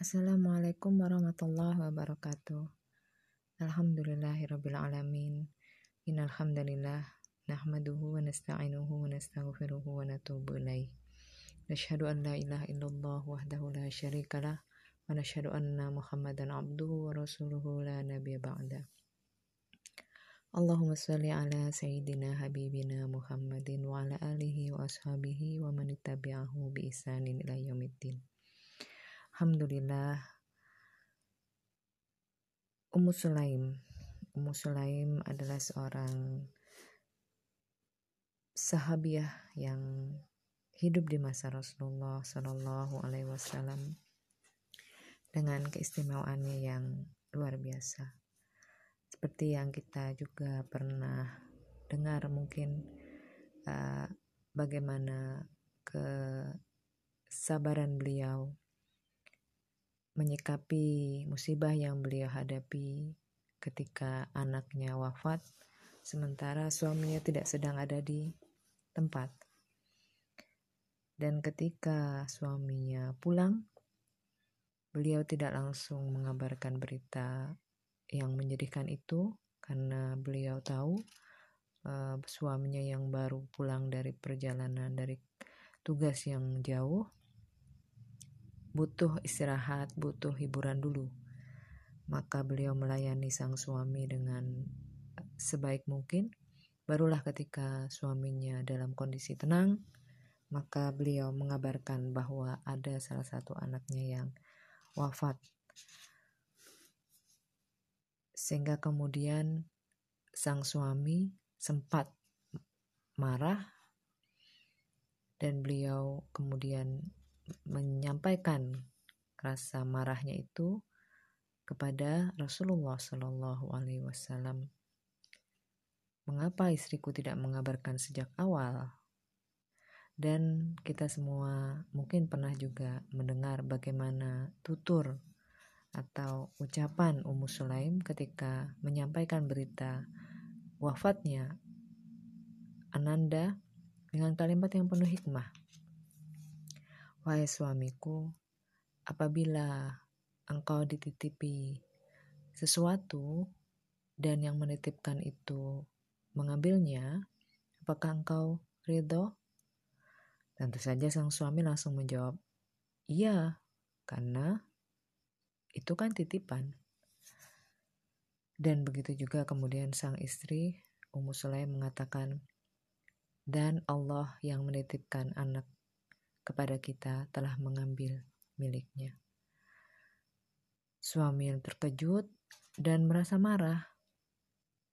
Assalamualaikum warahmatullahi wabarakatuh. Alhamdulillahirabbil alamin. Innal hamdalillah nahmaduhu wa nasta'inuhu wa nastaghfiruhu wa natubu ilaih. Nashhadu an la ilaha illallah wahdahu la syarikalah wa nashhadu anna Muhammadan abduhu wa rasuluhu la nabiyya ba'da. Allahumma salli ala sayyidina habibina Muhammadin wa ala alihi wa ashabihi wa man tabi'ahu bi isanin ila yaumiddin. Alhamdulillah Ummu Sulaim Ummu Sulaim adalah seorang sahabiah yang hidup di masa Rasulullah Shallallahu Alaihi Wasallam dengan keistimewaannya yang luar biasa. Seperti yang kita juga pernah dengar mungkin uh, bagaimana kesabaran beliau menyikapi musibah yang beliau hadapi ketika anaknya wafat, sementara suaminya tidak sedang ada di tempat. Dan ketika suaminya pulang, beliau tidak langsung mengabarkan berita yang menyedihkan itu karena beliau tahu uh, suaminya yang baru pulang dari perjalanan dari tugas yang jauh butuh istirahat, butuh hiburan dulu. Maka beliau melayani sang suami dengan sebaik mungkin. Barulah ketika suaminya dalam kondisi tenang, maka beliau mengabarkan bahwa ada salah satu anaknya yang wafat. Sehingga kemudian sang suami sempat marah dan beliau kemudian menyampaikan rasa marahnya itu kepada Rasulullah Shallallahu Alaihi Wasallam. Mengapa istriku tidak mengabarkan sejak awal? Dan kita semua mungkin pernah juga mendengar bagaimana tutur atau ucapan Ummu Sulaim ketika menyampaikan berita wafatnya Ananda dengan kalimat yang penuh hikmah. Wahai suamiku, apabila engkau dititipi sesuatu dan yang menitipkan itu mengambilnya, apakah engkau ridho? Tentu saja sang suami langsung menjawab, iya, karena itu kan titipan. Dan begitu juga kemudian sang istri, Ummu Sulaim mengatakan, dan Allah yang menitipkan anak kepada kita telah mengambil miliknya. Suami yang terkejut dan merasa marah,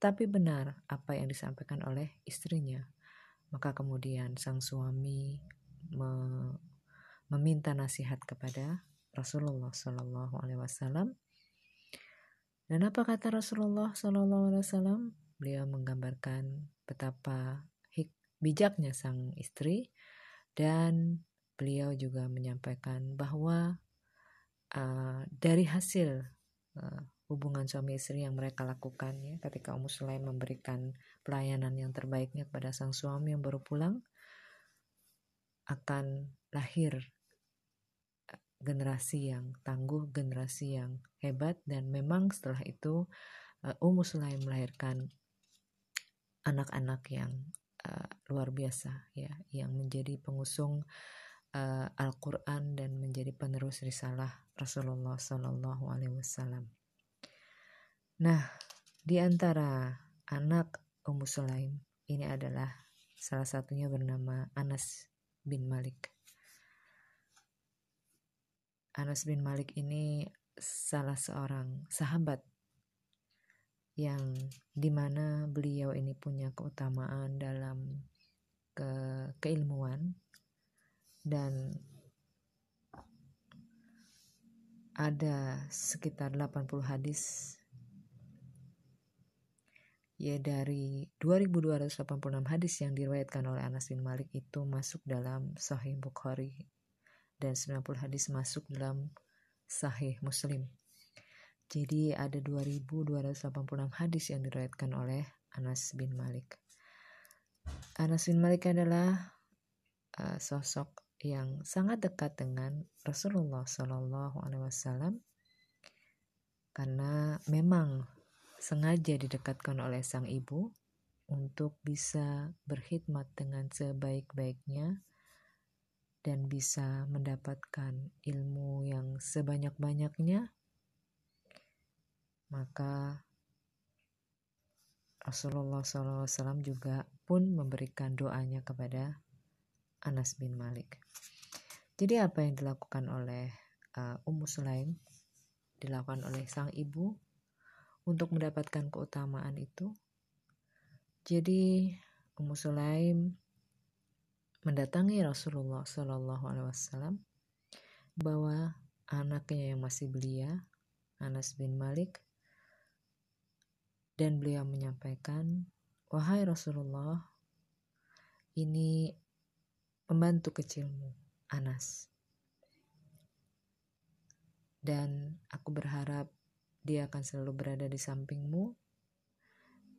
tapi benar apa yang disampaikan oleh istrinya. Maka kemudian sang suami me meminta nasihat kepada Rasulullah Shallallahu Alaihi Wasallam. Dan apa kata Rasulullah Shallallahu Alaihi Wasallam? Beliau menggambarkan betapa bijaknya sang istri dan beliau juga menyampaikan bahwa uh, dari hasil uh, hubungan suami istri yang mereka lakukan ya ketika Ummu Sulaim memberikan pelayanan yang terbaiknya kepada sang suami yang baru pulang akan lahir eh, generasi yang tangguh, generasi yang hebat dan memang setelah itu uh, Sulaim melahirkan anak-anak yang uh, luar biasa ya yang menjadi pengusung Al-Quran dan menjadi penerus risalah Rasulullah Sallallahu Alaihi Wasallam. Nah, di antara anak Ummu Sulaim ini adalah salah satunya bernama Anas bin Malik. Anas bin Malik ini salah seorang sahabat yang di mana beliau ini punya keutamaan dalam ke keilmuan dan ada sekitar 80 hadis ya dari 2286 hadis yang diriwayatkan oleh Anas bin Malik itu masuk dalam Sahih Bukhari dan 90 hadis masuk dalam Sahih Muslim. Jadi ada 2286 hadis yang diriwayatkan oleh Anas bin Malik. Anas bin Malik adalah uh, sosok yang sangat dekat dengan Rasulullah Shallallahu Alaihi Wasallam karena memang sengaja didekatkan oleh sang ibu untuk bisa berkhidmat dengan sebaik-baiknya dan bisa mendapatkan ilmu yang sebanyak-banyaknya, maka Rasulullah SAW juga pun memberikan doanya kepada Anas bin Malik. Jadi apa yang dilakukan oleh uh, Ummu Sulaim dilakukan oleh sang ibu untuk mendapatkan keutamaan itu. Jadi Ummu Sulaim mendatangi Rasulullah Shallallahu Alaihi Wasallam bahwa anaknya yang masih belia, Anas bin Malik, dan beliau menyampaikan, wahai Rasulullah, ini pembantu kecilmu, Anas. Dan aku berharap dia akan selalu berada di sampingmu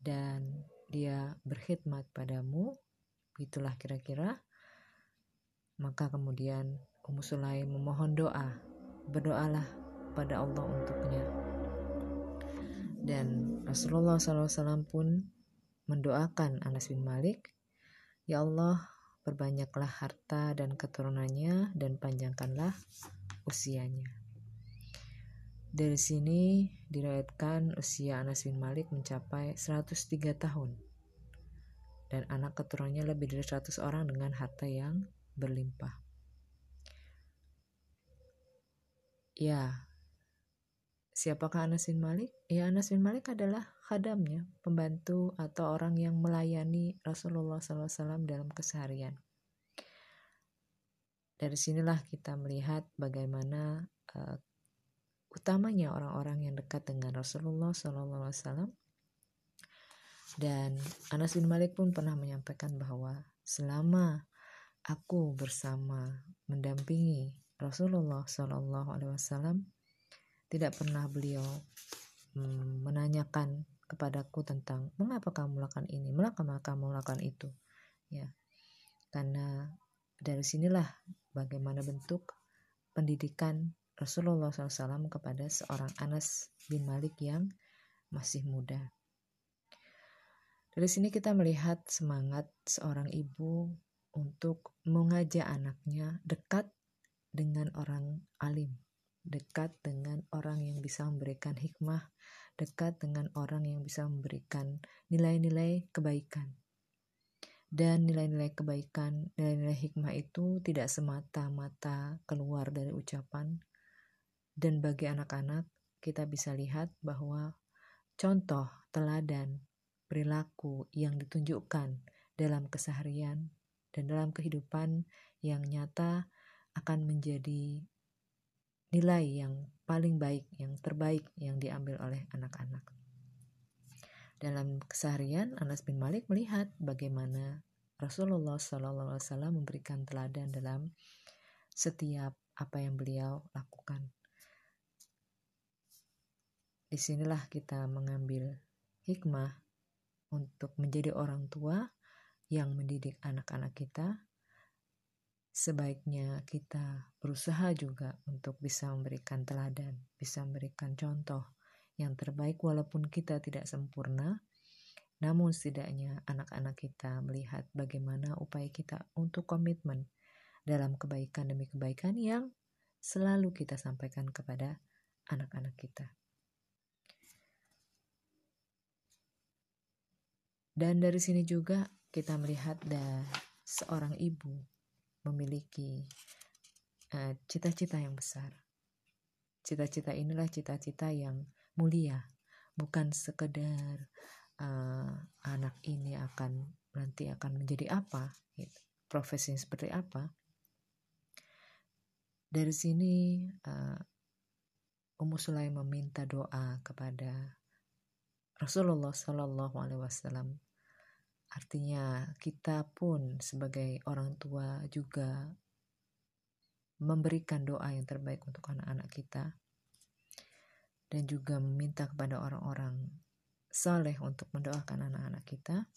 dan dia berkhidmat padamu. Itulah kira-kira. Maka kemudian Ummu Sulaim memohon doa. Berdoalah pada Allah untuknya. Dan Rasulullah SAW pun mendoakan Anas bin Malik, Ya Allah, perbanyaklah harta dan keturunannya dan panjangkanlah usianya. Dari sini diriwayatkan usia Anas bin Malik mencapai 103 tahun dan anak keturunannya lebih dari 100 orang dengan harta yang berlimpah. Ya, siapakah Anas bin Malik? Ya, Anas bin Malik adalah khadamnya, pembantu atau orang yang melayani Rasulullah SAW dalam keseharian. Dari sinilah kita melihat bagaimana uh, utamanya orang-orang yang dekat dengan Rasulullah SAW. Dan Anas bin Malik pun pernah menyampaikan bahwa selama aku bersama mendampingi Rasulullah SAW, tidak pernah beliau hmm, menanyakan kepadaku tentang mengapa kamu melakukan ini, mengapa kamu melakukan itu. Ya, karena dari sinilah bagaimana bentuk pendidikan Rasulullah SAW kepada seorang Anas bin Malik yang masih muda. Dari sini kita melihat semangat seorang ibu untuk mengajak anaknya dekat dengan orang alim, dekat dengan orang yang bisa memberikan hikmah dekat dengan orang yang bisa memberikan nilai-nilai kebaikan. Dan nilai-nilai kebaikan, nilai-nilai hikmah itu tidak semata-mata keluar dari ucapan. Dan bagi anak-anak, kita bisa lihat bahwa contoh teladan perilaku yang ditunjukkan dalam keseharian dan dalam kehidupan yang nyata akan menjadi nilai yang paling baik, yang terbaik yang diambil oleh anak-anak. Dalam keseharian, Anas bin Malik melihat bagaimana Rasulullah SAW memberikan teladan dalam setiap apa yang beliau lakukan. Di sinilah kita mengambil hikmah untuk menjadi orang tua yang mendidik anak-anak kita sebaiknya kita berusaha juga untuk bisa memberikan teladan, bisa memberikan contoh yang terbaik walaupun kita tidak sempurna, namun setidaknya anak-anak kita melihat bagaimana upaya kita untuk komitmen dalam kebaikan demi kebaikan yang selalu kita sampaikan kepada anak-anak kita. Dan dari sini juga kita melihat da seorang ibu memiliki eh, cita-cita uh, yang besar. Cita-cita inilah cita-cita yang mulia, bukan sekedar uh, anak ini akan nanti akan menjadi apa, gitu. profesi seperti apa. Dari sini uh, Ummu Sulaim meminta doa kepada Rasulullah Shallallahu Alaihi Wasallam Artinya, kita pun sebagai orang tua juga memberikan doa yang terbaik untuk anak-anak kita, dan juga meminta kepada orang-orang soleh untuk mendoakan anak-anak kita,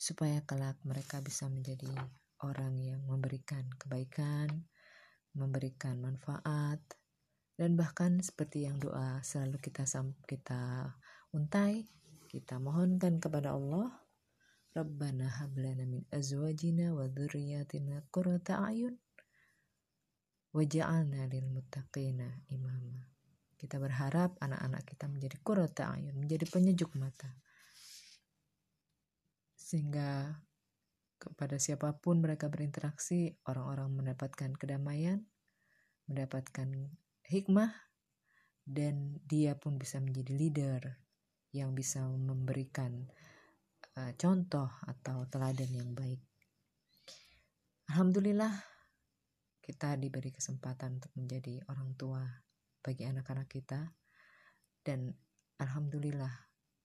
supaya kelak mereka bisa menjadi orang yang memberikan kebaikan, memberikan manfaat, dan bahkan seperti yang doa selalu kita kita untai, kita mohonkan kepada Allah, Rabbana hablana min azwajina wa dhurriyyatina qurrata a'yun waj'alna lil muttaqina imama. Kita berharap anak-anak kita menjadi qurrata a'yun, menjadi penyejuk mata. Sehingga kepada siapa pun mereka berinteraksi, orang-orang mendapatkan kedamaian, mendapatkan hikmah, dan dia pun bisa menjadi leader yang bisa memberikan uh, contoh atau teladan yang baik. Alhamdulillah, kita diberi kesempatan untuk menjadi orang tua bagi anak-anak kita, dan alhamdulillah,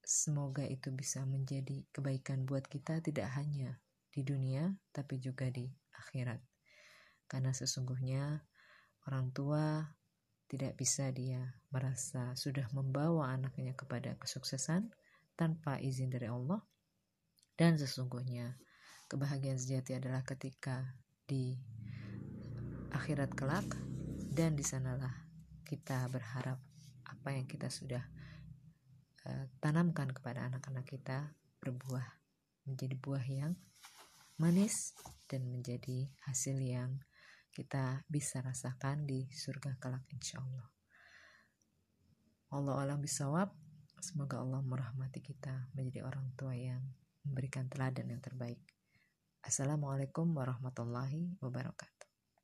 semoga itu bisa menjadi kebaikan buat kita, tidak hanya di dunia, tapi juga di akhirat. Karena sesungguhnya orang tua tidak bisa dia merasa sudah membawa anaknya kepada kesuksesan tanpa izin dari Allah. Dan sesungguhnya kebahagiaan sejati adalah ketika di akhirat kelak dan di sanalah kita berharap apa yang kita sudah uh, tanamkan kepada anak-anak kita berbuah menjadi buah yang manis dan menjadi hasil yang kita bisa rasakan di surga kelak insya Allah. Allah alam bisawab. Semoga Allah merahmati kita menjadi orang tua yang memberikan teladan yang terbaik. Assalamualaikum warahmatullahi wabarakatuh.